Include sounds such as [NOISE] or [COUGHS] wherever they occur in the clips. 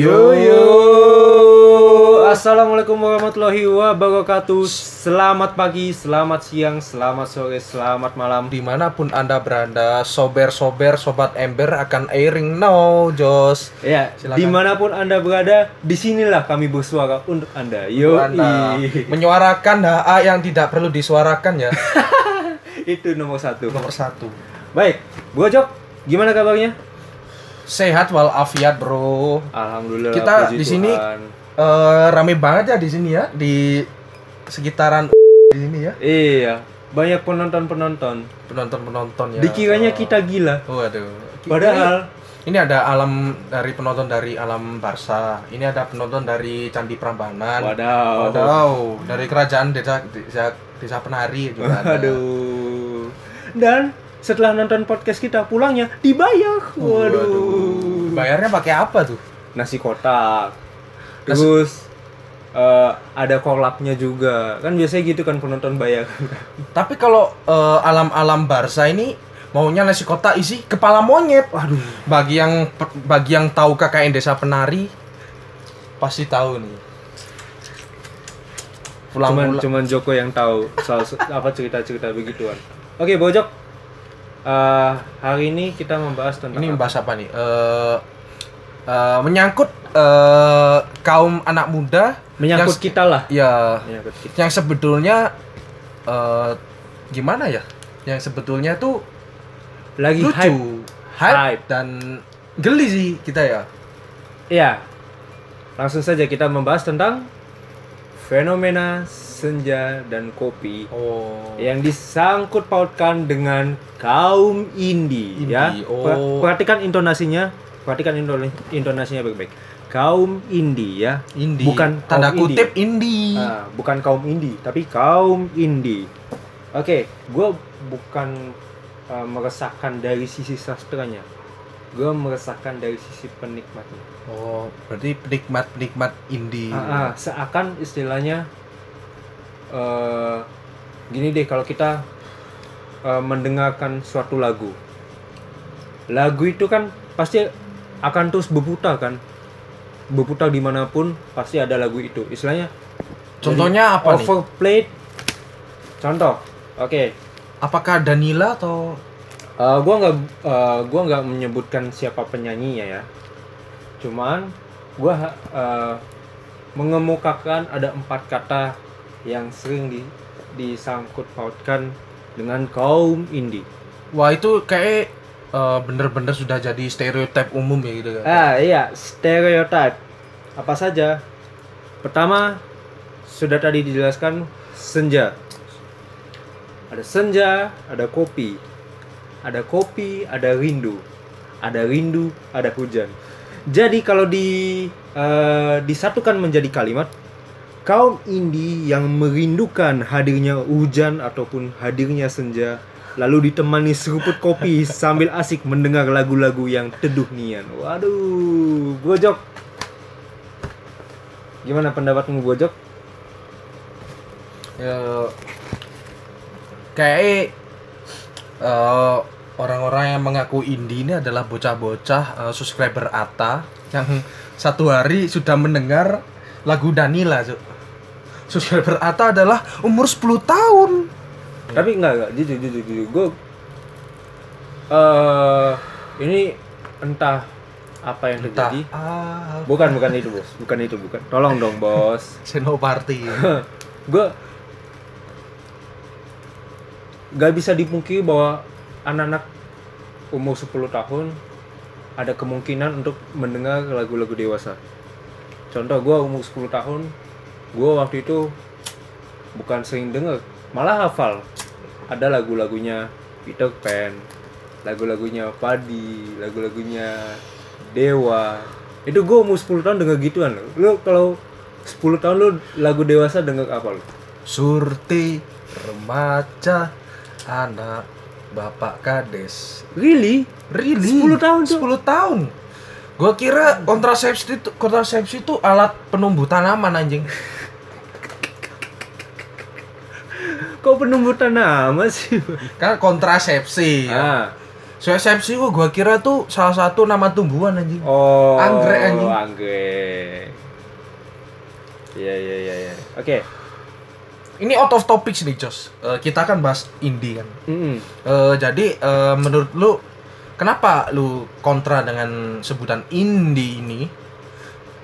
Yo yo. Assalamualaikum warahmatullahi wabarakatuh. Selamat pagi, selamat siang, selamat sore, selamat malam. Di mana pun anda berada, sober-sober, sobat ember akan airing now, Jos. Ya, Silakan. di mana pun anda berada, di sinilah kami bersuara untuk anda. Yo Anda menyuarakan HA yang tidak perlu disuarakan ya. [LAUGHS] Itu nomor satu. Nomor satu. Baik, Bu Ojok, gimana kabarnya? Sehat walafiat bro. Alhamdulillah. Kita di sini. Eh rame banget ya di sini ya di sekitaran di sini ya Iya, banyak penonton-penonton. penonton-penonton ya. Dikiranya kita gila. Waduh. Padahal Ini ada alam dari penonton dari alam Barca. Ini ada penonton dari Candi Prambanan. Wadaw. Wadaw, dari kerajaan desa desa, desa penari juga ada. Aduh. Dan setelah nonton podcast kita pulangnya dibayar. Waduh. Bayarnya pakai apa tuh? Nasi kotak. Terus eh, ada kolaknya juga. Kan biasanya gitu kan penonton bayar. [LAUGHS] Tapi kalau eh, alam-alam Barca ini maunya nasi kotak isi kepala monyet. Waduh. Bagi yang bagi yang tahu KKN Desa Penari pasti tahu nih. Pulang Cuman pulang. cuman Joko yang tahu soal apa cerita-cerita begituan. Oke, Bojok. Eh, hari ini kita membahas tentang Ini apa? membahas apa nih? Eh eh, menyangkut eh, kaum anak muda menyangkut yang- kita lah. ya Menyangkut kita. yang sebetulnya eh gimana ya? Yang sebetulnya tuh Lagi lucu, hype. hype, Hype. dan geli sih kita ya. Iya. Langsung saja kita membahas tentang fenomena senja dan kopi Oh. yang disangkut pautkan dengan kaum indie, Indie, ya. oh. Per- Perhatikan intonasinya, perhatikan inton- intonasinya baik-baik. Kaum indie ya. Indie. Bukan tanda kaum kutip indie. Ah, bukan kaum indie, tapi kaum indie. Oke, gue bukan uh, meresahkan dari sisi sastranya. Gue meresahkan dari sisi penikmatnya. Oh, berarti penikmat-penikmat indie. Ah, ah, seakan istilahnya eh gini deh kalau kita eh, mendengarkan suatu lagu lagu itu kan pasti akan terus berputar kan berputar di mana pun pasti ada lagu itu istilahnya Contohnya apa nih? overplayed contoh oke Apakah Danila atau Eh, gua nggak eh, gua nggak menyebutkan siapa penyanyinya ya. Cuman gua eh, mengemukakan ada empat kata yang sering di, disangkut pautkan dengan kaum indie. Wah, itu kayak eh, bener-bener sudah jadi stereotip umum ya gitu kan. ah iya stereotype. Apa saja? Pertama sudah tadi dijelaskan senja. Ada senja ada kopi ada kopi ada rindu. Ada rindu ada hujan. Jadi kalau di eh, disatukan menjadi kalimat kaum indie yang merindukan hadirnya hujan ataupun hadirnya senja lalu ditemani seruput kopi [LAUGHS] sambil asik mendengar lagu-lagu yang teduh nian. Waduh gojok gimana pendapatmu gojok ya kayak eh, orang-orang yang mengaku indie ini adalah bocah-bocah eh, subscriber Ata yang satu hari sudah mendengar lagu Danila Cuk. subscriber Ata adalah umur 10 tahun. Tapi enggak enggak. Jujur jujur jujur. Gue eh ini entah apa yang entah terjadi. bukan bukan itu bos. Bukan itu bukan. Tolong dong bos. [LAUGHS] Senoparty [LAUGHS] gue gak bisa dipungkiri bahwa anak-anak umur 10 tahun ada kemungkinan untuk mendengar lagu-lagu dewasa. Contoh gue umur 10 tahun gue waktu itu bukan sering denger malah hafal. Ada lagu-lagunya Peter Pan lagu-lagunya Padi lagu-lagunya Dewa. Itu gue umur 10 tahun denger gituan lu kalau 10 tahun lu lagu dewasa denger apa lu? Surti remaja anak bapak kades Really? Really? 10 tahun. 10 tahun. Gua kira kontrasepsi itu kontrasepsi itu alat penumbuh tanaman anjing. Kok penumbuh tanaman sih? Kan kontrasepsi ya. ah, Suesepsi kok gua kira tuh salah satu nama tumbuhan anjing. Oh, Anggrek, anjing. Anggrek. Iya iya iya iya. Oke. Ini out of topic nih, Jos. Eh, kita kan bahas indie kan. Mm-mm. Eh, jadi eh, menurut lu kenapa lu kontra dengan sebutan indie ini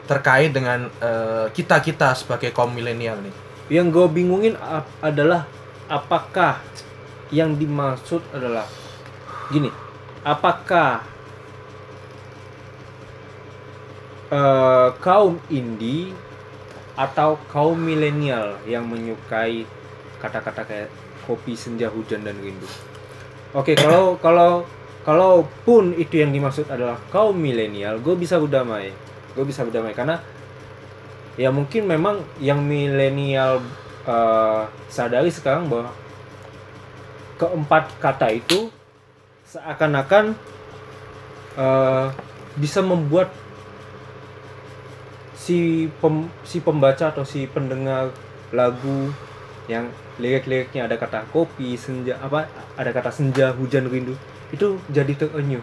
terkait dengan eh, kita-kita sebagai kaum milenial nih? Yang gue bingungin ap- adalah apakah yang dimaksud adalah gini, apakah eh, kaum indie atau kaum milenial yang menyukai kata-kata kayak kopi senja hujan dan rindu? Oke, kalau kalau kalaupun itu yang dimaksud adalah kaum milenial, gue bisa berdamai. Gue bisa berdamai karena ya mungkin memang yang milenial eh, sadari sekarang bahwa keempat kata itu seakan-akan eh, bisa membuat si pem- si pembaca atau si pendengar lagu yang lirik-liriknya ada kata kopi senja apa ada kata senja hujan rindu itu jadi terenyuh.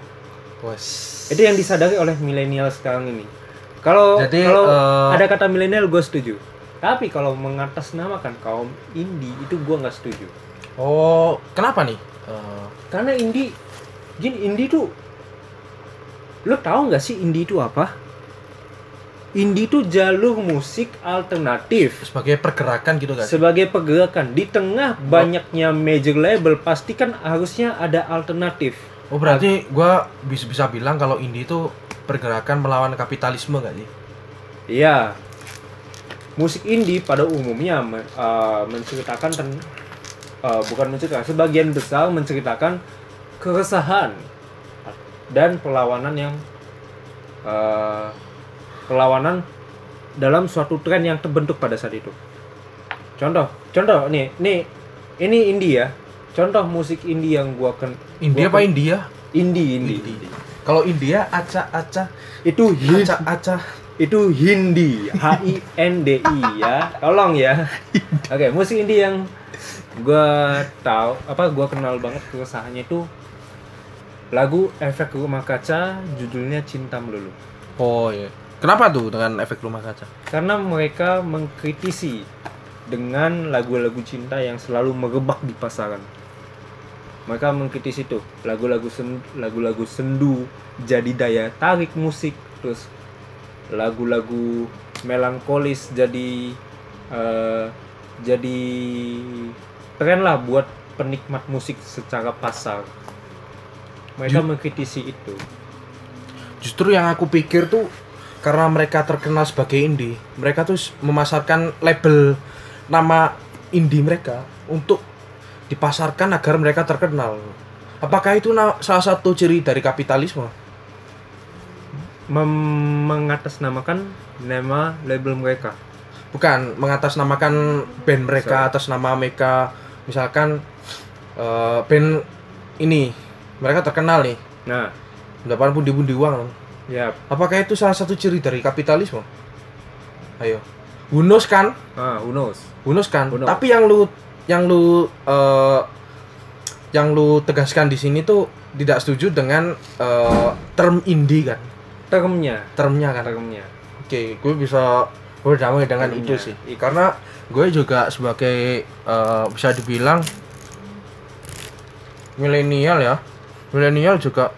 Wes. itu yang disadari oleh milenial sekarang ini. Kalau Jadi, kalau eh, ada kata milenial gue setuju. Tapi kalau mengatasnamakan kaum indie itu gue nggak setuju. Oh, kenapa nih? Eh, karena indie gini indie tuh lo tahu nggak sih indie itu apa indie itu jalur musik alternatif sebagai pergerakan gitu kan? sebagai pergerakan di tengah banyaknya major label pasti kan harusnya ada alternatif Oh, berarti gua bisa bisa bilang kalau indie itu pergerakan melawan kapitalisme gak sih? Iya. Musik indie pada umumnya uh, menceritakan ten- uh, bukan menceritakan, sebagian besar menceritakan keresahan dan perlawanan yang uh, perlawanan dalam suatu tren yang terbentuk pada saat itu. Contoh, contoh nih, nih ini indie ya. Contoh musik indie yang gua ken India gua apa ken- India? Indie, indie. Indie. Kalau India acak-acak, Itu hit acak-acak. itu Hindi H I N D I ya tolong ya oke musik indie yang gua tahu apa gua kenal banget keresahannya itu lagu efek rumah kaca judulnya cinta melulu Oh iya. Kenapa tuh dengan efek rumah kaca? karena mereka mengkritisi dengan lagu-lagu cinta yang selalu merebak di pasaran. Mereka mengkritisi itu lagu-lagu sen- lagu-lagu sendu jadi daya tarik musik terus lagu-lagu melankolis jadi eh, jadi tren lah buat penikmat musik secara pasar. Mereka Ju- mengkritisi itu. Justru yang aku pikir tuh karena mereka terkenal sebagai indie, mereka tuh memasarkan label nama indie mereka untuk dipasarkan agar mereka terkenal. Apakah itu salah satu ciri dari kapitalisme? Mem- mengatasnamakan nama label mereka Bukan mengatasnamakan band mereka atas nama mereka, misalkan eh, band ini mereka terkenal nih, nah mendapat pundi-pundi uang. Ya Apakah itu salah satu ciri dari kapitalisme? Ayo. Hunus kan? ah knows Hunus kan? Who knows? Tapi yang lu yang lu eh, yang lu tegaskan di sini tuh tidak setuju dengan eh, term indie kan? termnya Termnya kan? termnya Oke, gue bisa berdamai dengan Termnya. itu sih. Karena gue juga sebagai eh, bisa dibilang milenial ya. Milenial juga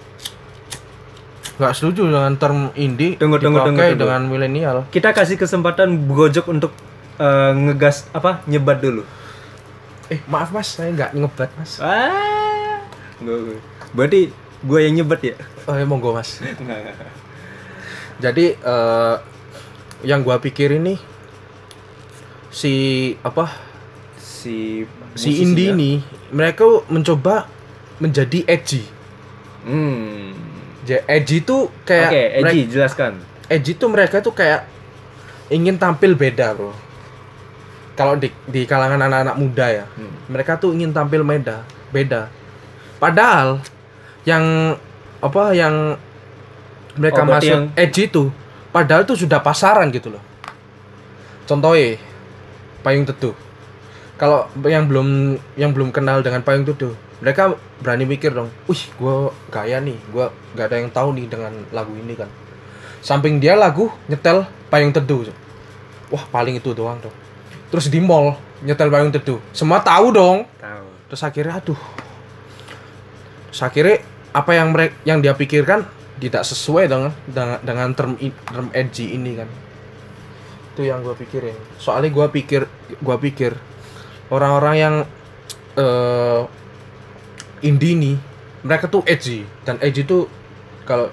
nggak setuju dengan term indie Tunggu, tunggu, tunggu, tunggu. dengan milenial. kita kasih kesempatan brojok untuk eh, ngegas apa nyebat dulu Eh, maaf Mas, saya nggak ngebat, Mas. ah berarti gue yang nyebat ya Oh, ya, monggo, Mas. Jadi eh, yang gua pikir ini si apa si si indie musisinya. ini mereka mencoba menjadi edgy. hmm Edgy itu oke kayak Eji mereka- jelaskan edgy tuh mereka tuh kayak ingin tampil beda, Bro. Kalau di di kalangan anak-anak muda ya, Hmm. mereka tuh ingin tampil beda, beda. Padahal yang apa yang mereka Oh, masuk yang- edgy itu padahal tuh sudah pasaran gitu loh. Contohnya payung teduh. Kalau yang belum yang belum kenal dengan payung teduh, mereka berani mikir dong wih gue gaya nih gue gak ada yang tahu nih dengan lagu ini kan. Samping dia lagu nyetel payung teduh. Wah paling itu doang dong terus di mall nyetel payung teduh. Semua tahu dong. Tahu. Terus akhirnya aduh. Terus akhirnya apa yang mereka yang dia pikirkan tidak sesuai dengan dengan, dengan term term edgy ini kan. Itu yang gue pikirin. Soalnya gue pikir gue pikir orang-orang yang eh indie nih mereka tuh edgy. Dan edgy tuh kalau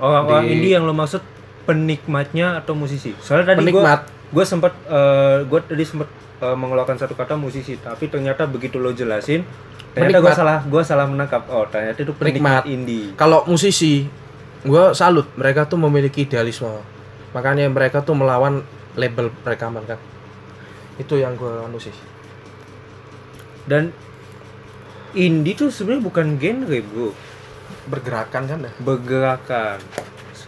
orang-orang Di- indie yang lo maksud penikmatnya atau musisi? Soalnya tadi gue penikmat. gue sempat eh, gue tadi sempat eh, mengeluarkan satu kata musisi tapi ternyata begitu lo jelasin ternyata gue salah gue salah menangkap. Oh ternyata itu penikmat Penikmat. indie. Kalau musisi gue salut mereka tuh memiliki idealisme. Makanya mereka tuh melawan label rekaman kan? Itu yang gue anu sih dan indie tuh sebenarnya bukan genre bro bergerakan kan ya bergerakan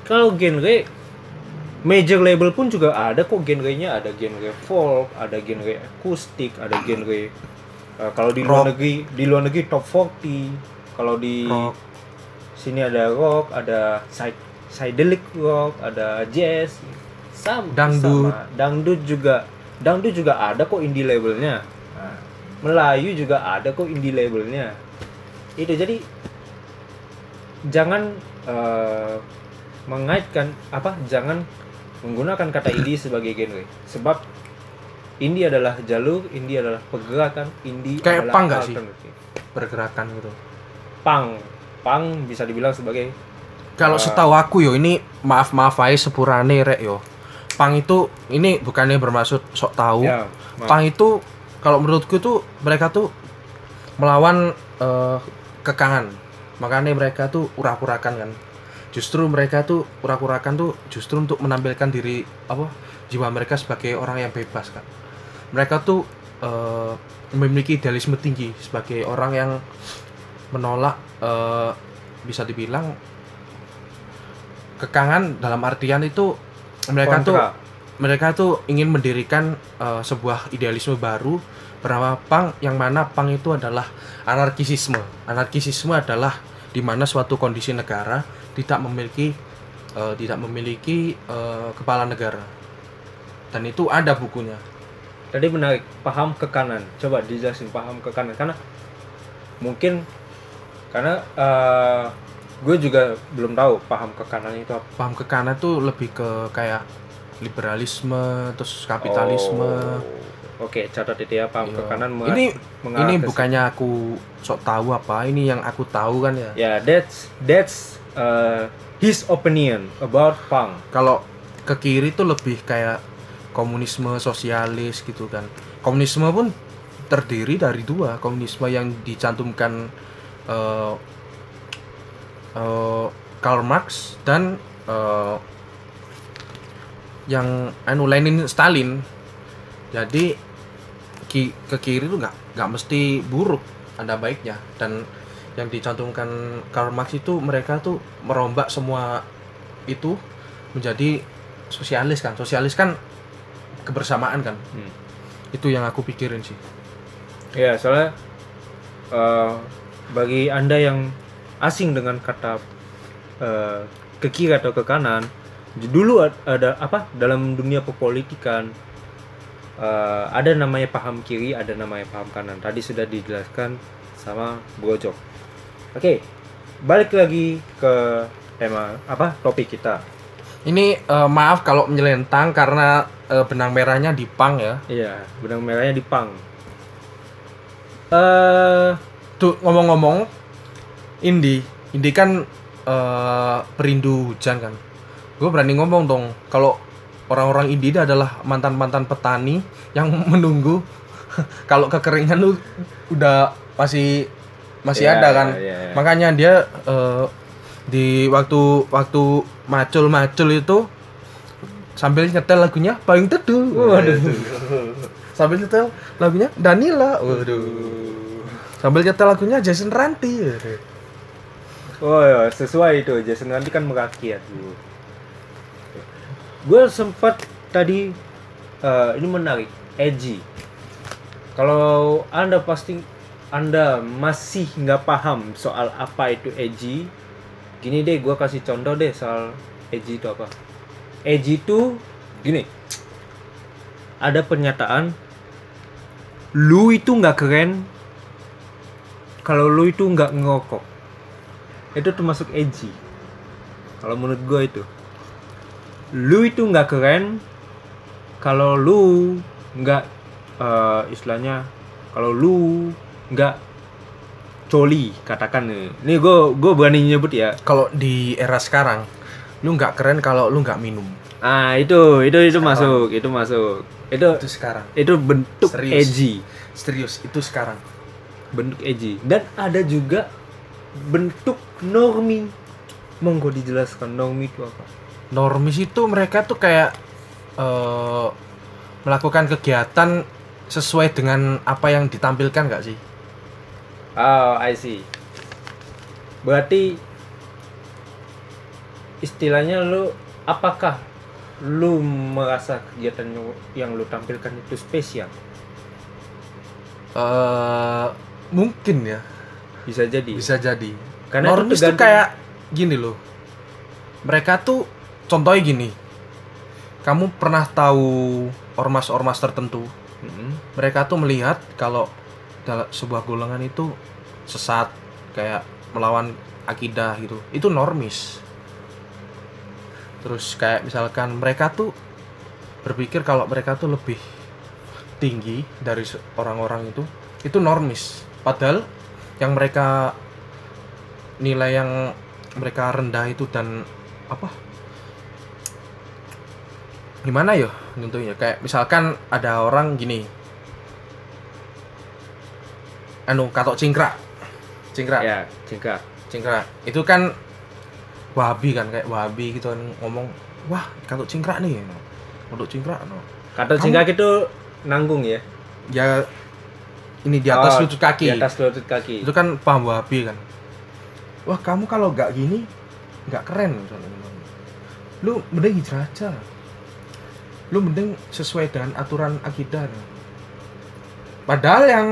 kalau genre major label pun juga ada kok genrenya ada genre folk ada genre akustik ada genre eh, kalau di luar Rock. negeri di luar negeri top 40 kalau di Rock. sini ada rock ada side psychedelic rock ada jazz sama Dangdut. sama. dangdut juga dangdut juga ada kok indie labelnya Melayu juga ada kok indie labelnya itu jadi jangan eh, mengaitkan apa jangan menggunakan kata indie sebagai genre sebab indie adalah jalur indie adalah pergerakan indie Kayak adalah punk nggak sih? bergerakan gitu punk punk bisa dibilang sebagai kalau Eh. setahu aku yo ini maaf maaf aja sepurane rek yo pang itu ini bukannya bermaksud sok tahu ya maaf. pang itu kalau menurutku tuh mereka tuh melawan eh, kekangan. Makanya mereka tuh urak-urakan kan. Justru mereka tuh urak-urakan tuh justru untuk menampilkan diri apa jiwa mereka sebagai orang yang bebas kan mereka tuh eh, memiliki idealisme tinggi sebagai orang yang menolak eh, bisa dibilang kekangan dalam artian itu mereka tuh Kontra. Mereka tuh ingin mendirikan eh, sebuah idealisme baru bernama pang yang mana pang itu adalah anarkisisme. Anarkisisme adalah di mana suatu kondisi negara tidak memiliki eh, tidak memiliki eh, kepala negara. Dan itu ada bukunya. Tadi menarik paham ke kanan. Coba dijelasin paham ke kanan. Karena mungkin karena eh, gue juga belum tahu paham ke kanan itu apa. Paham ke kanan tuh lebih ke kayak liberalisme terus kapitalisme. Oh, oke catat itu ya paham ke Iya. kanan menga- ini mengarah ini ke bukannya aku sok tahu apa ini yang aku tahu kan ya? Ya that's that's uh, his opinion about punk. Kalau ke kiri tuh lebih kayak komunisme sosialis gitu kan. Komunisme pun terdiri dari dua komunisme yang dicantumkan eh eh, Karl Marx dan eh, yang anu Lenin Stalin. Jadi ki- ke kiri tuh nggak nggak mesti buruk ada baiknya. Dan yang dicantumkan Karl Marx itu mereka tuh merombak semua itu menjadi sosialis kan. Sosialis kan kebersamaan kan. Hmm. itu yang aku pikirin sih. Ya soalnya uh, bagi anda yang asing dengan kata uh, ke kiri atau ke kanan dulu ad- ada apa dalam dunia perpolitikan uh, ada namanya paham kiri ada namanya paham kanan. Tadi sudah dijelaskan sama Brojok oke balik lagi ke tema apa topik kita. Ini eh, maaf kalau menyelentang karena eh, benang merahnya di pang ya. Iya benang merahnya di pang. Eh tuh ngomong-ngomong Indi. Indi kan eh, perindu hujan kan gue berani ngomong dong kalau orang-orang Indi itu adalah mantan-mantan petani yang [LAUGHS] menunggu. [LAUGHS] Kalau kekeringan tuh udah masih masih Ya, ada kan. ya, ya. makanya dia eh, di waktu waktu macul-macul itu sambil nyetel lagunya payung teduh. Waduh. [LAUGHS] sambil nyetel lagunya Danila. Waduh. Sambil nyetel lagunya Jason Ranti. Oh ya, sesuai itu. Jason nanti kan merakyat dulu. Gue sempat tadi eh, ini menarik, edgy. Kalau anda pasti anda masih nggak paham soal apa itu edgy, gini deh, gua kasih contoh deh soal edgy itu apa. Edgy itu gini, ada pernyataan, lu itu nggak keren kalau lu itu nggak ngerokok. Itu termasuk edgy. Kalau menurut gua itu, lu itu nggak keren kalau lu nggak eh, istilahnya kalau lu nggak coli katakan nih ini gue gue berani nyebut ya Kalau di era sekarang, lu nggak keren kalau lu nggak minum. ah itu itu itu Sekarang. masuk itu masuk itu Itu sekarang. itu bentuk Serius. edgy Serius, itu sekarang. bentuk edgy dan ada juga bentuk normi monggo dijelaskan normi itu apa Normis itu mereka tuh kayak eh, melakukan kegiatan sesuai dengan apa yang ditampilkan nggak sih? Oh, I see. Berarti istilahnya lu apakah lu merasa kegiatan yang- lu tampilkan itu spesial? eh mungkin ya, Bisa jadi. bisa jadi. Karena itu Normis tuh tergantung- kayak gini loh. Mereka tuh contohnya gini. Kamu pernah tahu ormas-ormas tertentu? Mm-mm. Mereka tuh melihat kalau dalam sebuah golongan itu sesat, kayak melawan akidah gitu. Itu normis. Terus kayak misalkan mereka tuh berpikir kalau mereka tuh lebih tinggi dari orang-orang itu, itu normis. Padahal yang mereka nilai yang mereka rendah itu dan apa gimana ya tentunya kayak misalkan ada orang gini anu katok cingkrak cingkrak Ya, jika. cingkrak itu kan wahabi kan kayak wahabi gitu kan ngomong wah katok cingkrak nih untuk cingkrak no. Kata Kamu- jingkak itu nanggung ya. ya ini di atas Oh, lutut kaki Di atas lutut kaki. itu kan paham wahabi kan wah kamu kalau nggak gini nggak keren misalnya. lu mending hijrah aja lu mending sesuai dengan aturan akidah padahal yang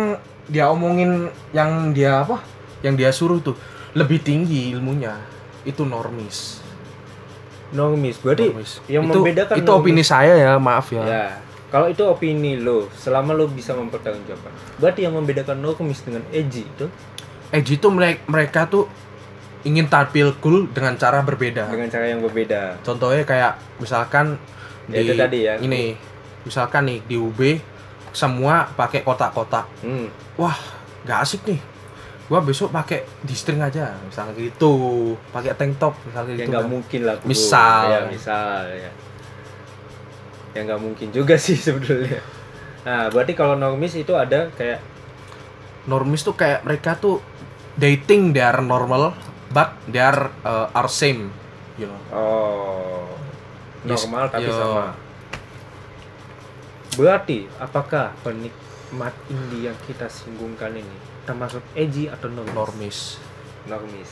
dia omongin yang dia apa yang dia suruh tuh lebih tinggi ilmunya itu normis Normis. Berarti Normis. yang itu, membedakan itu normis- opini saya ya maaf ya, Ya. Kalau itu opini lo, selama lo bisa mempertanggungjawabkan. Berarti yang membedakan normis dengan edgy itu edgy itu mereka, mereka tuh ingin tampil cool dengan cara berbeda dengan cara yang berbeda. contohnya kayak misalkan Ya, itu tadi ya. ini misalkan nih di UB semua pakai kotak-kotak Hmm. wah nggak asik nih gua besok pakai di string aja misalnya gitu pakai tank top misalnya ya gitu nggak kan. mungkin lah bro. Misal. ya misal ya ya nggak mungkin juga [LAUGHS] sih sebetulnya nah berarti kalau normis itu ada kayak normis tuh kayak mereka tuh dating they are normal but they are uh, are same you know oh normal tapi yo. sama. Berarti apakah penikmat indie yang kita singgungkan ini termasuk edgy atau normis? Normis. Normis.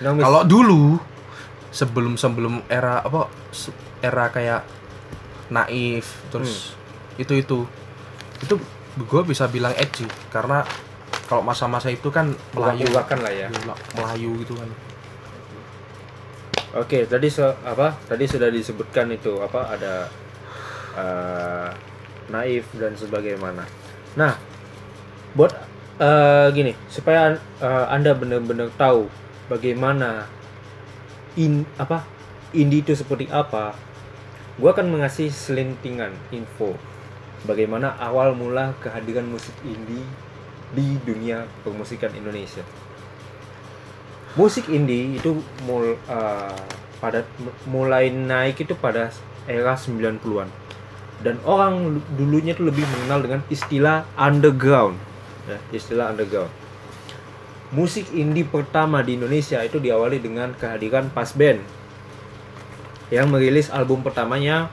Normis. Kalau dulu sebelum sebelum era apa era kayak naif terus itu itu itu gue bisa bilang edgy. Karena kalau masa-masa itu kan Melayu. bukan lah ya. Melayu gitu kan Oke, tadi so, apa? Tadi sudah disebutkan itu apa ada eh, naif dan sebagaimana. Nah, buat eh, gini supaya eh, anda benar-benar tahu bagaimana in apa indie itu seperti apa, gua akan mengasih selintingan info bagaimana awal mula kehadiran musik indie di dunia permusikan Indonesia musik indie itu mul, uh, pada mulai naik itu pada era 90-an. Dan orang lu- dulunya itu lebih mengenal dengan istilah underground. Ya, istilah underground. Musik indie pertama di Indonesia itu diawali dengan kehadiran Pas Band yang merilis album pertamanya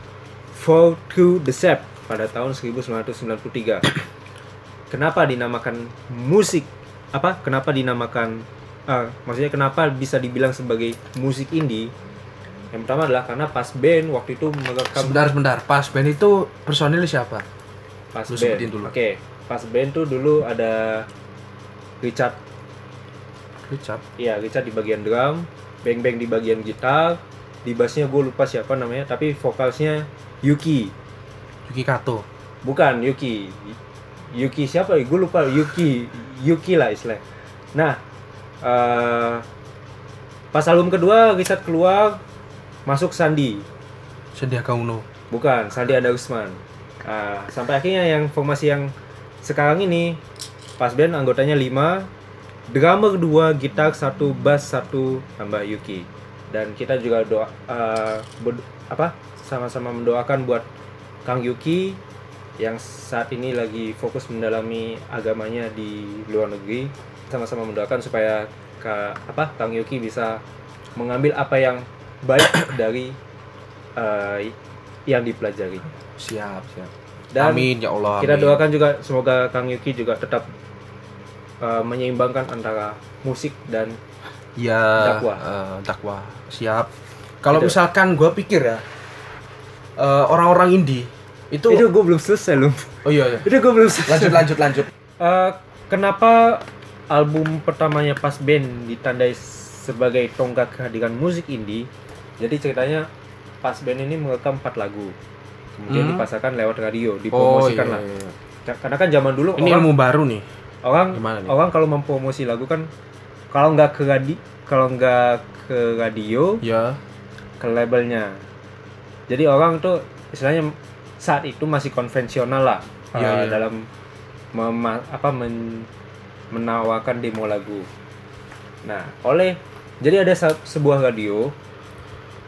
Fall Through the Sap pada tahun 1993. Kenapa dinamakan musik apa? Kenapa dinamakan ah, maksudnya kenapa bisa dibilang sebagai musik indie? Yang pertama adalah karena Pas Band waktu itu merekam sebentar sebentar pas band itu personil siapa Pas Lu Band. dulu. Oke, Pas Band tuh dulu ada Richard Richard. Iya, Richard di bagian drum, Beng Beng di bagian gitar, di bassnya gue lupa siapa namanya, tapi vokalsnya Yuki. Yuki Kato. Bukan Yuki. Yuki siapa ya? Gue lupa Yuki. Yuki lah istilah. Nah, eh, pas album kedua Richard keluar, masuk Sandi. Sandiaga Uno. Bukan, Sandi ada Usman. Ah, sampai akhirnya yang formasi yang sekarang ini pas band anggotanya 5 drummer 2, gitar 1, bass 1 tambah Yuki. Dan kita juga doa ber- apa? sama-sama mendoakan buat Kang Yuki yang saat ini lagi fokus mendalami agamanya di luar negeri. Sama-sama mendoakan supaya Ka, apa? Kang Yuki bisa mengambil apa yang baik [COUGHS] dari eh, yang dipelajari. Siap, siap. Dan amin ya Allah. kita amin. doakan juga semoga Kang Yuki juga tetap uh, menyeimbangkan antara musik dan ya dakwah. eh, dakwah. Siap. Kalau Gitu. misalkan gua pikir ya eh, orang-orang indie itu, itu gue belum selesai loh oh iya, iya. itu gue belum selesai lanjut lanjut lanjut Uh, kenapa album pertamanya Pas Band ditandai sebagai tonggak kehadiran musik indie jadi ceritanya Pas Band ini merekam 4 lagu kemudian Hmm. dipasarkan lewat radio oh dipromosikan lah iya, iya. Ka- karena kan zaman dulu ini orang ilmu baru nih orang nih? orang kalau mempromosi lagu kan kalau nggak ke radio kalau nggak ke radio ya ke labelnya. Jadi orang tuh istilahnya saat itu masih konvensional lah Iya, uh, iya. dalam mema- apa men- menawarkan demo lagu. Nah, oleh jadi ada sebuah radio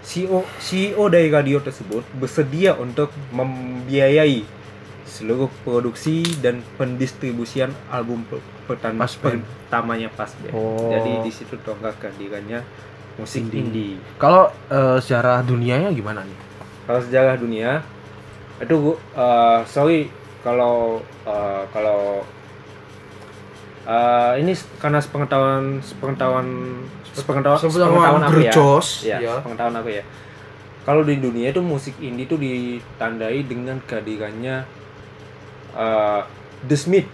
CEO CEO dari radio tersebut bersedia untuk membiayai seluruh produksi dan pendistribusian album pe- pertan- Pas pertamanya Pas. Oh. Jadi di situ tonggak kehadirannya musik Indie. indie. kalau eh, sejarah dunianya gimana nih kalau sejarah dunia itu gua- eh, sorry kalau eh, kalau eh, ini karena sepengetahuan sepengetahuan sepengetahuan sepengetahuan aku ya. Ya ya. sepengetahuan aku ya. Kalau di dunia itu musik indie itu ditandai dengan kehadirannya eh, The Smith.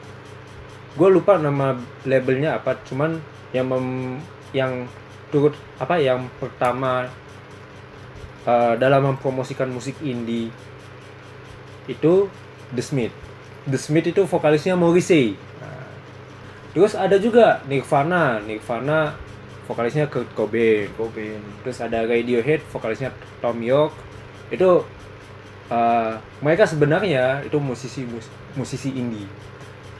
Gue lupa nama labelnya apa cuman yang mem- yang turut apa yang pertama eh, dalam mempromosikan musik indie itu The Smith. The Smith itu vokalisnya Morrissey terus ada juga Nirvana. Nirvana vokalisnya Kurt Cobain. Cobain. Terus ada Radiohead vokalisnya Tom York. Itu eh, mereka sebenarnya itu musisi mus- musisi indie.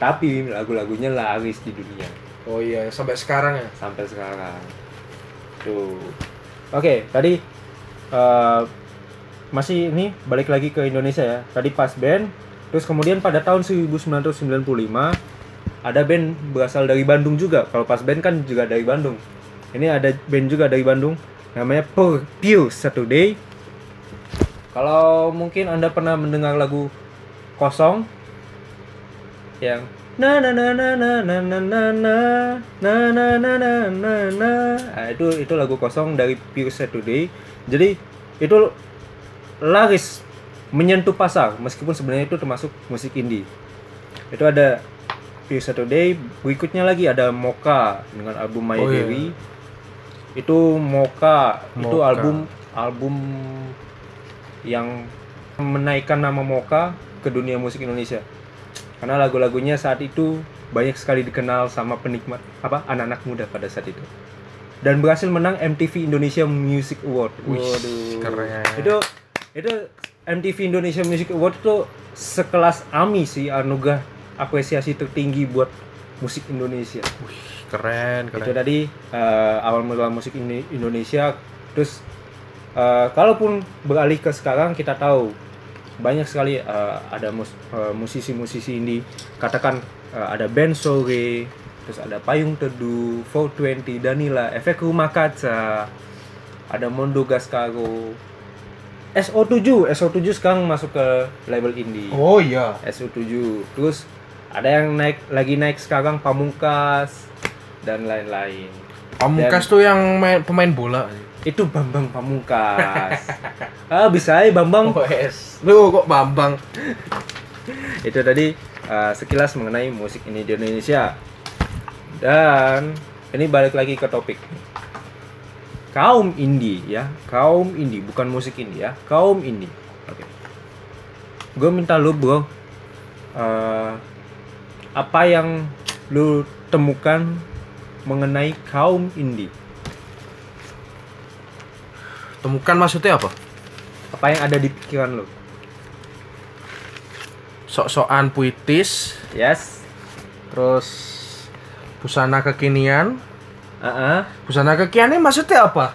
Tapi lagu-lagunya laris di dunia. Oh iya sampai sekarang ya? Sampai sekarang. Tuh. Oke tadi eh, masih ini balik lagi ke Indonesia ya. Tadi pas band terus kemudian pada tahun 1995 ada band berasal dari Bandung juga kalau pas band kan juga dari Bandung ini ada band juga dari Bandung namanya Pure Pure Saturday kalau mungkin anda pernah mendengar lagu kosong yang na na na na na na na na na na na na na na na Nah, itu itu lagu kosong dari Pure Saturday jadi itu laris menyentuh pasar meskipun sebenarnya itu termasuk musik indie itu ada Pure Saturday berikutnya lagi ada Mocha dengan album My Oh, iya. Berry itu Mocha itu album album yang menaikkan nama Mocha ke dunia musik Indonesia karena lagu-lagunya saat itu banyak sekali dikenal sama penikmat apa anak-anak muda pada saat itu dan berhasil menang MTV Indonesia Music Award. Wih, Waduh. keren. Itu itu MTV Indonesia Music Award itu sekelas AMI sih anugerah apresiasi tertinggi buat musik Indonesia. keren Itu keren tadi eh, awal mula musik ini Indonesia. Terus eh, kalaupun beralih ke sekarang kita tahu banyak sekali eh, ada mus- eh, musisi-musisi indie. Katakan eh, ada band Sore, terus ada Payung Teduh, 420, Danila, Efek Rumah Kaca, ada Mondo Gascaro, SO7, SO7 sekarang masuk ke label indie. oh iya SU7 terus ada yang naik lagi naik sekarang Pamungkas dan lain-lain. Pamungkas tuh yang main, pemain bola. Itu Bambang Pamungkas. [LAUGHS] Ah bisa ya Bambang. OS lu kok Bambang? [LAUGHS] Itu tadi uh, sekilas mengenai musik ini di Indonesia. Dan ini balik lagi ke topik. Kaum indie ya, kaum indie bukan musik indie ya, kaum indie. Oke. Gue minta lu bro, eh, apa yang lu temukan mengenai kaum indie? Temukan maksudnya apa? Apa yang ada di pikiran lu? Sok-sokan puitis, Yes. terus busana kekinian. Ah, Busana kekinian maksudnya apa?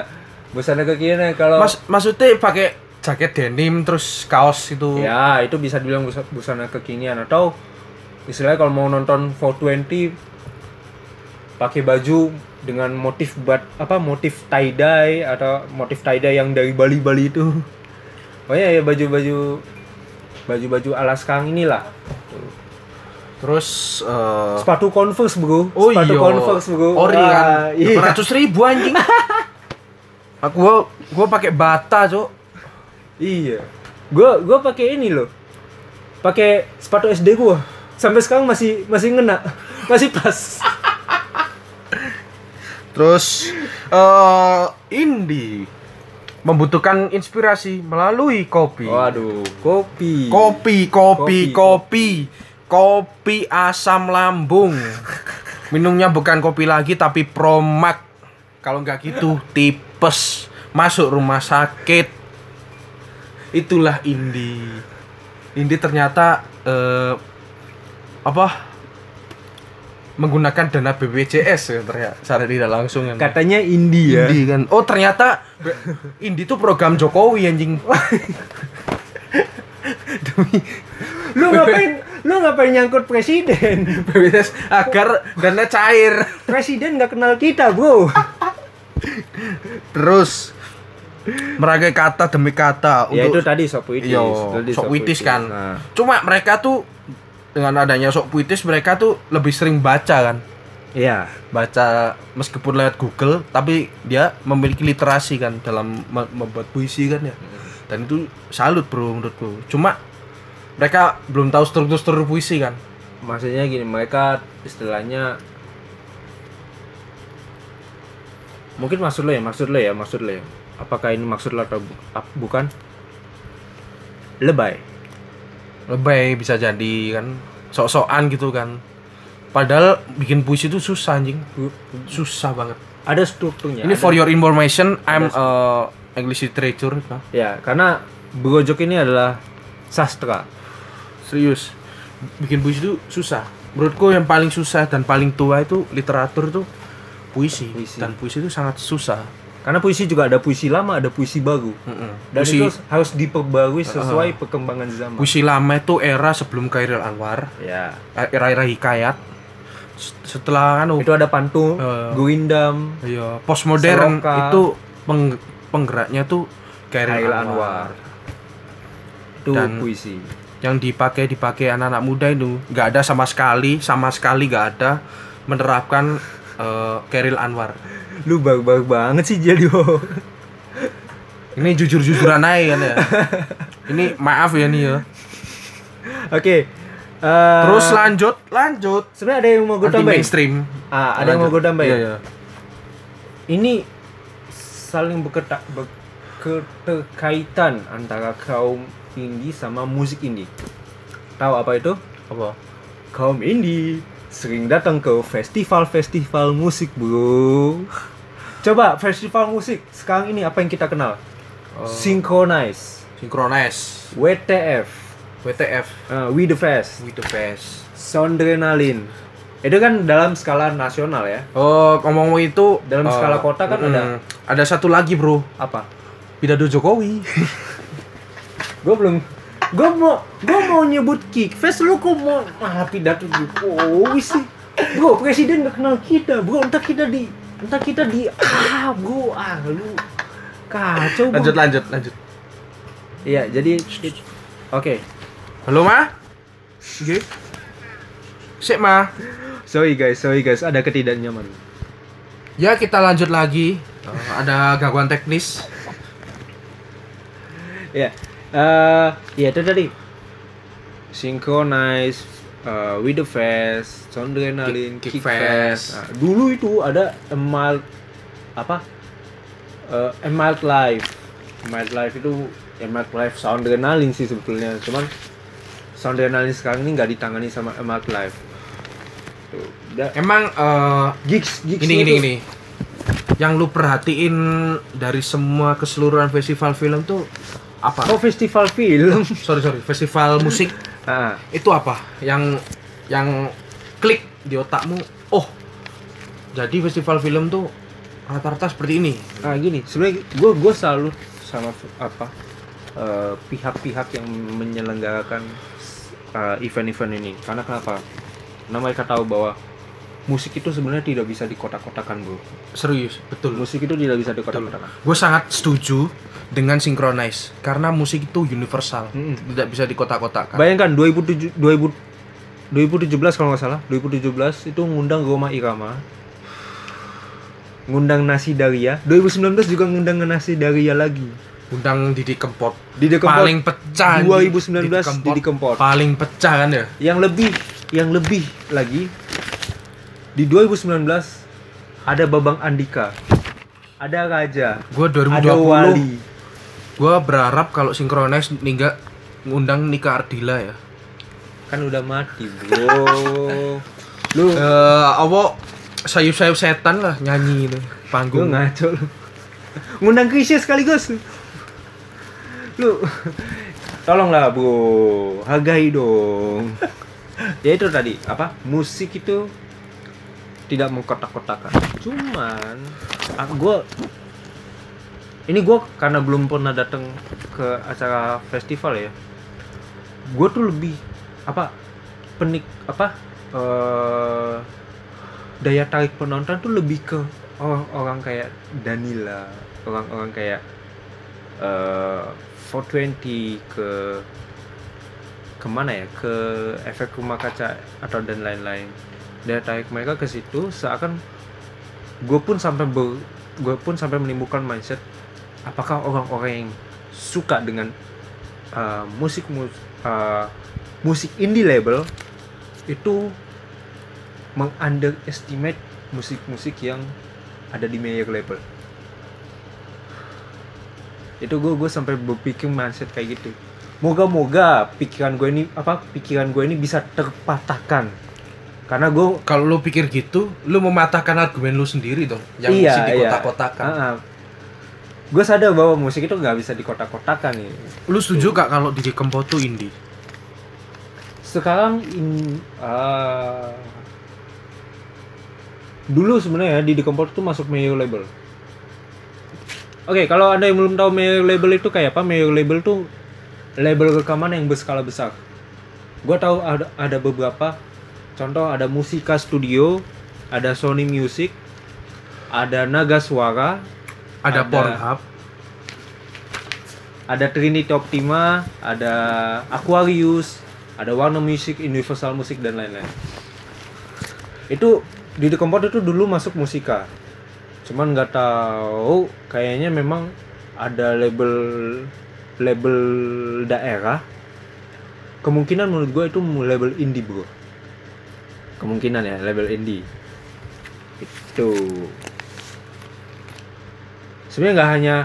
[LAUGHS] busana kekinian kalau Mas maksudnya pakai jaket denim terus kaos itu. Ya, itu bisa dibilang busa- busana kekinian atau istilahnya kalau mau nonton 420 pakai baju dengan motif bat apa motif tie dye atau motif tie dye yang dari Bali Bali itu. [LAUGHS] Oh ya, ya baju-baju baju-baju ala sekarang inilah. Terus eh, Sepatu Converse, Bro. Oh Sepatu iya. Converse, Bro. Ori kan. Iya. Ratus ribu anjing. [LAUGHS] Aku gua gua pakai bata, Cuk. Iya. Gua gua pakai ini loh. Pakai sepatu SD gua. Sampai sekarang masih masih ngena. Masih pas. Terus eh indie membutuhkan inspirasi melalui kopi. Waduh, kopi. Kopi, kopi, Kopi. kopi. Kopi asam lambung. Minumnya bukan kopi lagi tapi promak. Kalau nggak gitu tipes. Masuk rumah sakit. Itulah indie. Indie ternyata eh, apa? menggunakan dana BPJS ya ternyata secara tidak langsung yang Katanya India. Indie kan. Oh, ternyata Indie itu program Jokowi anjing. Lu ngapain lu ngapain nyangkut presiden? BPJS agar dana cair. Presiden nggak kenal kita, Bro. Terus meragai kata demi kata ya itu untuk tadi. Iya, Tadi sok puitis kan. Nah, Cuma mereka tuh dengan adanya sok puitis mereka tuh lebih sering baca kan. iya. Baca meskipun lewat Google tapi dia memiliki literasi kan dalam me- membuat puisi kan ya. Dan itu salut bro menurutku. Cuma mereka belum tahu struktur-struktur puisi kan. Maksudnya gini, mereka istilahnya Mungkin maksud lo ya, maksud lo ya, maksud lo ya. Apakah ini maksud lo atau bu- bukan? Lebay. Lebay bisa jadi kan sok-sokan gitu kan. Padahal bikin puisi itu susah anjing. Susah banget. Ada strukturnya. Ini ada- for your information, I'm uh, English literature. Nah, Ya, karena Brojok ini adalah sastra. serius. Bikin puisi itu susah. Menurutku yang paling susah dan paling tua itu literatur itu puisi. Puisi. Dan puisi itu sangat susah. Karena puisi juga ada puisi lama, ada puisi baru. Mm-mm. Dan Puisi, itu harus diperbarui sesuai perkembangan zaman. puisi lama itu era sebelum Khairil Anwar, Ya. era-era hikayat. Setelah anu Itu ada pantun, Eh. Guindam, Iya, postmodern itu peng- penggeraknya tuh Khairil Khairil Anwar. Anwar. Itu Dan- puisi. Yang dipakai dipakai anak-anak muda itu nggak ada sama sekali, sama sekali nggak ada menerapkan eh, Khairil Anwar. Lu baru-baru banget sih jadi Ini jujur-jujuran aja kan ya. Ini maaf ya nih ya. Oke. eh, Terus lanjut, lanjut. sebenarnya ada yang mau gue tambahin. mainstream. Ah, ada yang mau Lanjut. gue tambahin. Iya, iya. Ini saling berketa- berketerkaitan antara kaum indie sama musik indie. Tahu apa itu? Apa? Kaum indie sering datang ke festival-festival musik, Bro. Coba festival musik sekarang ini apa yang kita kenal? Oh. Synchronize, Synchronize, WTF, WTF, uh, We The Fest, with the best. Soundrenalin. Itu kan dalam skala nasional ya. Oh, ngomong itu Dalam eh, skala kota kan mm, ada. ada satu lagi, Bro. Apa? Pidato Jokowi. [LAUGHS] Gue belum gue mau gue mau nyebut kick fest lu kok mau malah pidato Jokowi sih bro presiden gak kenal kita bro entar kita di entar kita di ah bro ah lu kacau bro. lanjut, lanjut, lanjut. iya jadi oke Halo, Ma? Oke. Sik, Ma. sorry guys sorry guys ada ketidaknyaman Ya, kita lanjut lagi. Eh, ada gangguan teknis. ya eh ya itu tadi synchronize uh, With the Fest, Sondrenalin, Kick- Kick. Fest. Nah, dulu itu ada A Mild apa? Uh, A Mild Life. A Mild Life itu A Mild Life Sondrenalin sih sebetulnya. Cuman Sondrenalin sekarang ini nggak ditangani sama A Mild Life. Tuh, udah Emang eh, gigs gigs ini ini ini yang lu perhatiin dari semua keseluruhan festival film tuh apa? Oh festival film. [LAUGHS] Sorry sorry, festival musik Ah, itu apa? Yang yang klik di otakmu, oh jadi festival film tuh rata-rata seperti ini. Nah gini, sebenarnya gue gue selalu sama apa eh, pihak-pihak yang menyelenggarakan eh, event-event ini. Karena kenapa? Karena mereka tahu bahwa musik itu sebenarnya tidak bisa dikotak-kotakan bro. Serius, betul. Musik itu tidak bisa dikotak-kotakan. Gue sangat setuju dengan synchronize karena musik itu universal, Mm-mm. tidak bisa dikotak-kotakan. Bayangkan 2007 2000 2017 kalau nggak salah, 2017 itu ngundang Roma Irama. Ngundang Nasi Daria. 2019 juga ngundang Nasi Daria lagi. Undang Didi Kempot Di The Kempot. paling pecah 2019 Didi Didi Kempot. paling pecah kan ya yang lebih yang lebih lagi di 2019 ada Babang Andika ada Raja gue ada 2020 Wali. Gue berharap kalau synchronize ningga ngundang Nika Ardila ya. Kan udah mati bro. [LAUGHS] Lu eh apa sayup-sayup setan lah nyanyi itu lu panggung. ngaco lu. Ngundang Krisya sekaligus. Lu tolonglah bro. Hargai dong. [LAUGHS] Ya itu tadi apa? Musik itu tidak mengkotak-kotakan. Cuman gue ini gue karena belum pernah datang ke acara festival ya gue tuh lebih apa penik apa eh daya tarik penonton tuh lebih ke orang-orang kayak Danila orang-orang kayak eh 420 ke ke mana ya ke efek rumah kaca atau dan lain-lain daya tarik mereka ke situ seakan gue pun sampai gue pun sampai menimbulkan mindset apakah orang-orang yang suka dengan uh, musik mus- uh, musik indie label itu mengunderestimate musik-musik yang ada di major label? Itu gue gue sampai berpikir mindset kayak gitu. Moga-moga pikiran gue ini apa pikiran gue ini bisa terpatahkan karena gue kalau lu pikir gitu lu mematahkan argumen lu sendiri dong yang Iya, mesti iya. dikotak-kotakan gue sadar bahwa musik itu nggak bisa dikotak-kotakan nih lu setuju gak kalau Didi Kempot tuh indie sekarang in ah, dulu sebenarnya di Kompor itu masuk major label. Oke, kalau anda yang belum tahu major label itu kayak apa, major label tuh label rekaman yang berskala besar. Gua tahu ada ada beberapa contoh ada Musika Studio, ada Sony Music, ada Naga Suara, ada, Ada. Pornhub ada Trinity Optima, ada Aquarius, ada Warner Music, Universal Music dan lain-lain. Itu di The Comport itu dulu masuk musika. Cuman nggak tahu kayaknya memang ada label label daerah. Kemungkinan menurut gue itu label indie, Bro. Kemungkinan ya, label indie. Itu. Sebenarnya nggak hanya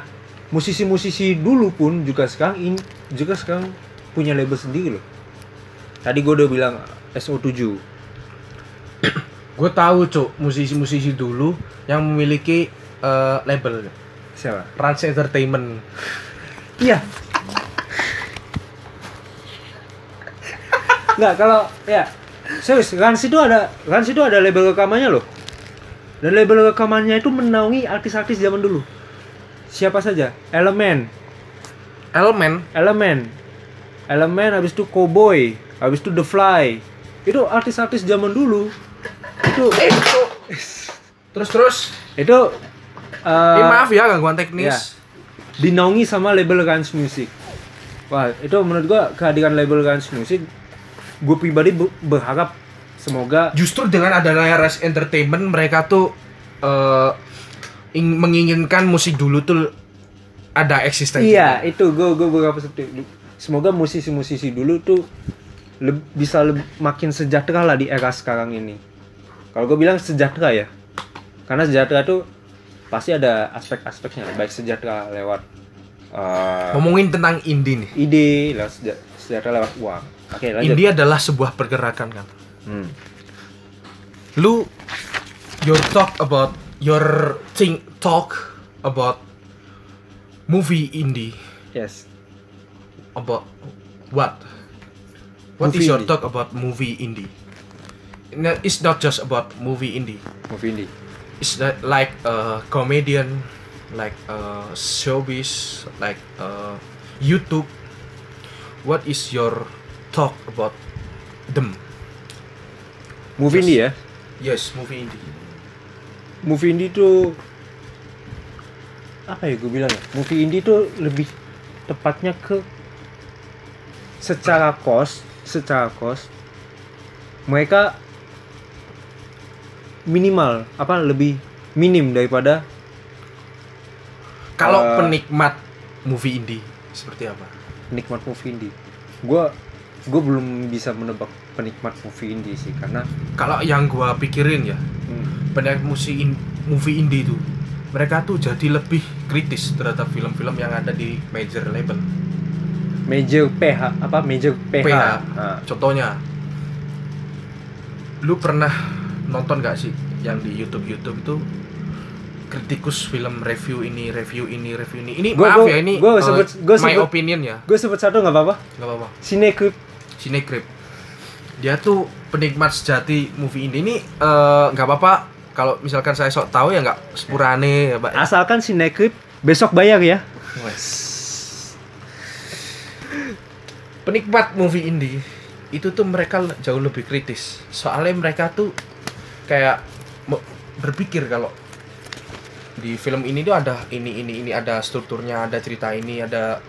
musisi-musisi dulu pun juga sekarang in, juga sekarang punya label sendiri loh. Tadi gue udah bilang SO7. gue tahu cuk musisi-musisi dulu yang memiliki eh, label Siapa? Rans Entertainment Iya. Nggak kalau ya serius Rans itu ada Rans itu ada label rekamannya loh. Dan label rekamannya itu menaungi artis-artis zaman dulu. Siapa saja? Elemen, Elemen Elemen, Elemen habis itu Cowboy, habis itu The Fly. Itu artis-artis zaman dulu. Itu terus terus itu eh, eh, maaf ya gangguan ya, teknis dinaungi sama label Rans Music. Wah, itu menurut gua kehadiran label Rans Music gue pribadi be- berharap semoga justru dengan adanya Rans Entertainment mereka tuh ing- menginginkan musik dulu tuh ada eksistensi iya itu gue gue berharap seperti itu. semoga musisi-musisi dulu tuh leb- bisa leb- makin sejahtera lah di era sekarang ini. Kalau gue bilang sejahtera ya, karena sejahtera tuh pasti ada aspek-aspeknya, baik sejahtera lewat eh, Ngomongin tentang indie nih. ide, lewat seja- sejahtera lewat uang. Oke lanjut. Indie adalah sebuah pergerakan kan. Hmm. Lu your talk about your think talk about movie indie Yes. about what? What Movie is your indie. talk about movie indie? It's not just about movie indie. Movie indie. It's that like a comedian, like a showbiz, like uh, YouTube. What is your talk about them? Movie Yes. indie ya. Yes, movie indie. Movie indie tuh apa ya gue bilang ya? Movie indie tuh lebih tepatnya ke secara kos, secara kos mereka minimal apa lebih minim daripada Kalau Eh, penikmat movie indie seperti apa? penikmat movie indie. Gue gue belum bisa menebak penikmat movie indie sih karena Kalau yang gua pikirin ya, hmm, penikmat musik in- movie indie itu mereka tuh jadi lebih kritis terhadap film-film yang ada di major label. major PH apa major PH, PH. Nah, Contohnya, lu pernah nonton gak sih yang di YouTube YouTube itu kritikus film review ini, review ini, review ini. Ini Gua- maaf gua- ya ini gua uh, sebut- gua my sebut- opinion ya, gue sebut satu nggak apa-apa nggak apa-apa. Cinecrip Cinecrip. Dia tuh penikmat sejati movie indie ini eh, nggak apa-apa. Kalau misalkan saya sok tahu ya nggak sepurane ya, Pak. asalkan Cinecrip besok bayar ya. Penikmat movie indie itu tuh mereka jauh lebih kritis. Soalnya mereka tuh kayak berpikir kalau di film ini tuh ada ini ini ini ada strukturnya ada cerita ini ada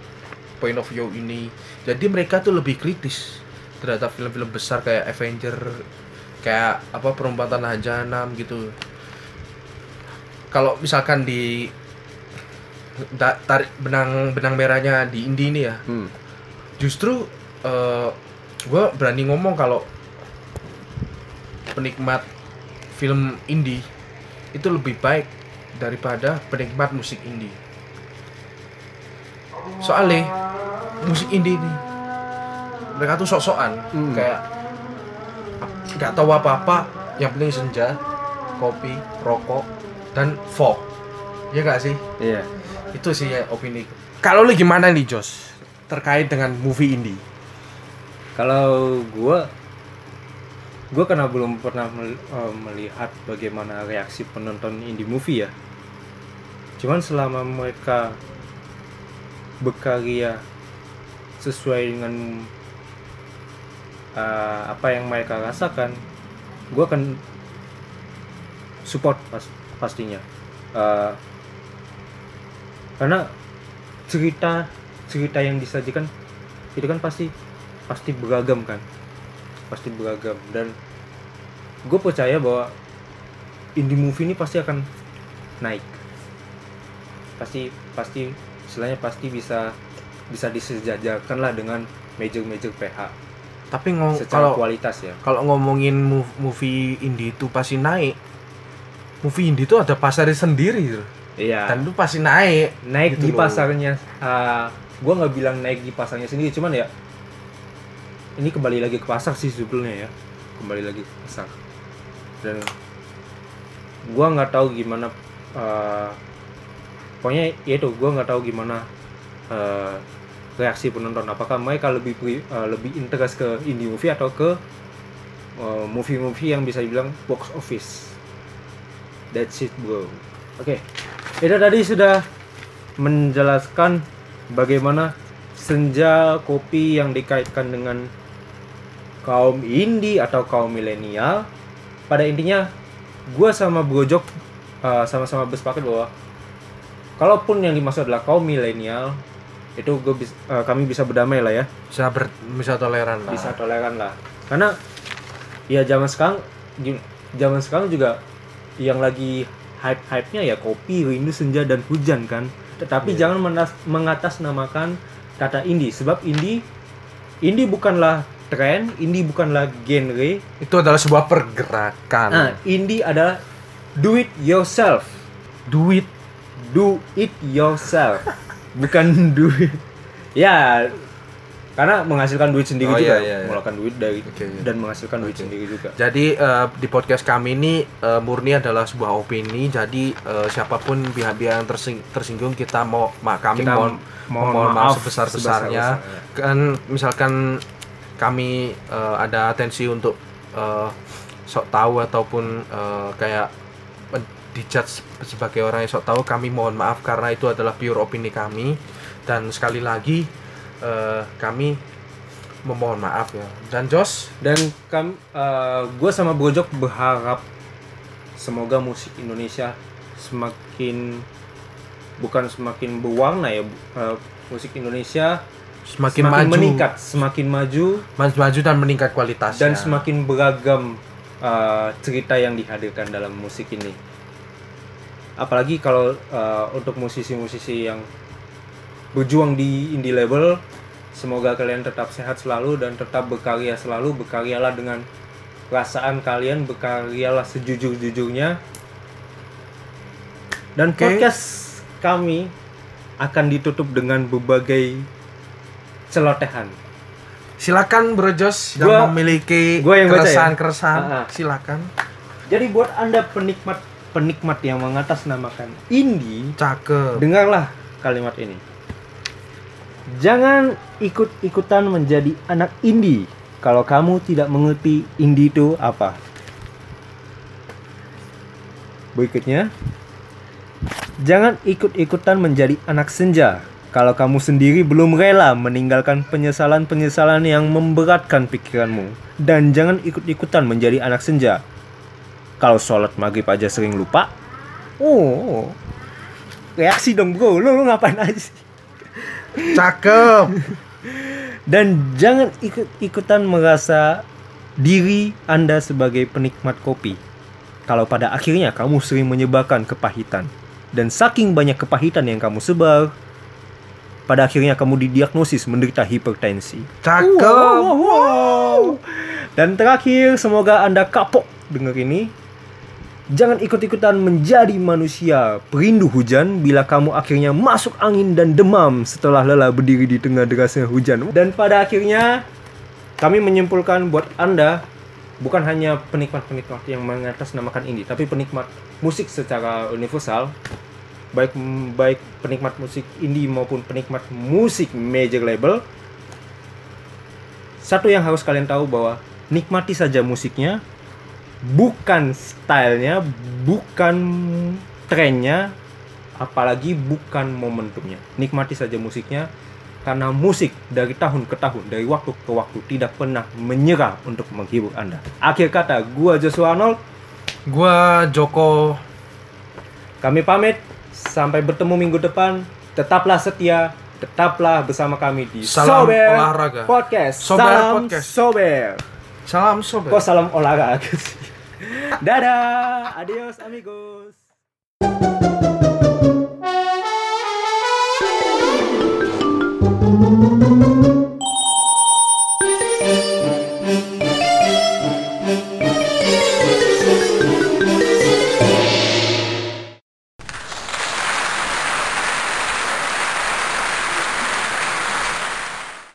point of view ini. Jadi mereka tuh lebih kritis terhadap film-film besar kayak Avenger kayak apa perempuan tanah jahanam gitu kalau misalkan di da- tarik benang benang merahnya di indie ini ya hmm. justru gue berani ngomong kalau penikmat film indie itu lebih baik daripada penikmat musik indie soalnya musik indie ini mereka tuh sok-sokan. Hmm. kayak nggak tahu apa-apa yang penting senja kopi rokok dan folk ya nggak sih? Iya. Itu sih ya opini. Kalau lu gimana nih Jos? Terkait dengan movie indie. Kalau gue gue karena belum pernah eh, melihat bagaimana reaksi penonton indie movie ya. Cuman selama mereka berkarya sesuai dengan eh, apa yang mereka rasakan gue akan support pas pastinya. Eh, karena cerita cerita yang disajikan itu kan pasti pasti beragam kan? Pasti beragam. Dan gue percaya bahwa indie movie ini pasti akan naik. Pasti pasti istilahnya pasti bisa bisa disejajarkan lah dengan major major PH tapi ngomong kalau kualitas ya. kalau ngomongin mov- movie indie itu pasti naik. Movie indie itu ada pasarnya sendiri iya. Dan itu pasti naik. Naik gitu di loh. pasarnya uh, gue nggak bilang naik di pasarnya sendiri cuman ya ini kembali lagi ke pasar sih sebetulnya ya. Kembali lagi ke pasar. Dan gue nggak tahu gimana uh, pokoknya ya itu gue nggak tahu gimana uh, reaksi penonton? Apakah mereka lebih uh, lebih interest ke indie movie atau ke uh, movie-movie yang bisa dibilang box office? That's it bro. Oke itu tadi sudah menjelaskan bagaimana senja kopi yang dikaitkan dengan kaum indie atau kaum milenial. Pada intinya, gue sama Brojok uh, sama-sama bersepakat bahwa kalaupun yang dimaksud adalah kaum milenial, itu gue bis- uh, kami bisa berdamai lah ya, bisa ber, bisa toleran lah bisa toleran lah. Karena ya zaman sekarang, zaman sekarang juga yang lagi hype-hype-nya ya kopi, rindu, senja dan hujan kan. Tetapi jangan menas- mengatasnamakan kata indie sebab indie indie bukanlah tren, indie bukanlah genre. Itu adalah sebuah pergerakan. Nah, indie adalah do it yourself. Duit. Do it yourself. Bukan [LAUGHS] do it. Ya, karena menghasilkan duit sendiri Oh, juga, iya, iya, iya. mengeluarkan duit dari Oke, iya. dan menghasilkan duit sendiri juga. Jadi eh, di podcast kami ini eh, murni adalah sebuah opini. Jadi eh, siapa pun pihak-pihak yang tersing- tersinggung kita mau mak kami Kita mohon mohon maaf maaf sebesar-besarnya. sebesar-besarnya. Kan misalkan kami eh, ada atensi untuk eh, sok tahu ataupun eh, kayak dijudge sebagai orang yang sok tahu kami mohon maaf karena itu adalah pure opini kami. Dan sekali lagi eh, kami memohon maaf ya. Dan Jos? Dan kam, gue sama Bojok berharap semoga musik Indonesia semakin bukan semakin berwarna ya, eh, musik Indonesia semakin, semakin maju. meningkat, semakin maju maju dan meningkat kualitasnya. Dan semakin beragam eh, cerita yang dihadirkan dalam musik ini. Apalagi kalau eh, untuk musisi-musisi yang berjuang di indie label, semoga kalian tetap sehat selalu dan tetap berkarya selalu. Berkaryalah dengan perasaan kalian, berkaryalah sejujur-jujurnya. Dan Oke. podcast kami akan ditutup dengan berbagai celotehan. silakan Bro Jos yang memiliki gua yang baca ya? keresahan-keresahan Ah, ah. silakan Jadi buat anda penikmat penikmat yang mengatasnamakan indie, cakep dengarlah kalimat ini. Jangan ikut-ikutan menjadi anak indie kalau kamu tidak mengerti indie itu apa. Berikutnya, jangan ikut-ikutan menjadi anak senja kalau kamu sendiri belum rela meninggalkan penyesalan-penyesalan yang memberatkan pikiranmu. Dan jangan ikut-ikutan menjadi anak senja kalau sholat maghrib aja sering lupa. Oh, reaksi dong bro, lu, lu ngapain aja sih? cakep Dan jangan ikut-ikutan merasa diri Anda sebagai penikmat kopi. Kalau pada akhirnya kamu sering menyebarkan kepahitan. Dan saking banyak kepahitan yang kamu sebar, pada akhirnya kamu didiagnosis menderita hipertensi. cakep Wow, wow, wow. Dan terakhir, semoga Anda kapok dengar ini. Jangan ikut-ikutan menjadi manusia perindu hujan bila kamu akhirnya masuk angin dan demam setelah lelah berdiri di tengah derasnya hujan. Dan pada akhirnya, kami menyimpulkan buat Anda bukan hanya penikmat-penikmat yang mengatasnamakan indie, tapi penikmat musik secara universal, baik baik penikmat musik indie maupun penikmat musik major label. Satu yang harus kalian tahu bahwa nikmati saja musiknya, bukan stylenya, bukan trennya, apalagi bukan momentumnya. Nikmati saja musiknya, karena musik dari tahun ke tahun, dari waktu ke waktu tidak pernah menyerah untuk menghibur Anda. Akhir kata, gua Joshua Arnold, gua Joko kami pamit. Sampai bertemu minggu depan. Tetaplah setia, tetaplah bersama kami di Salam Sober olahraga. Podcast. Sober salam Podcast. Sober. salam sobat Kok salam olahraga sih? Dadah, adios amigos.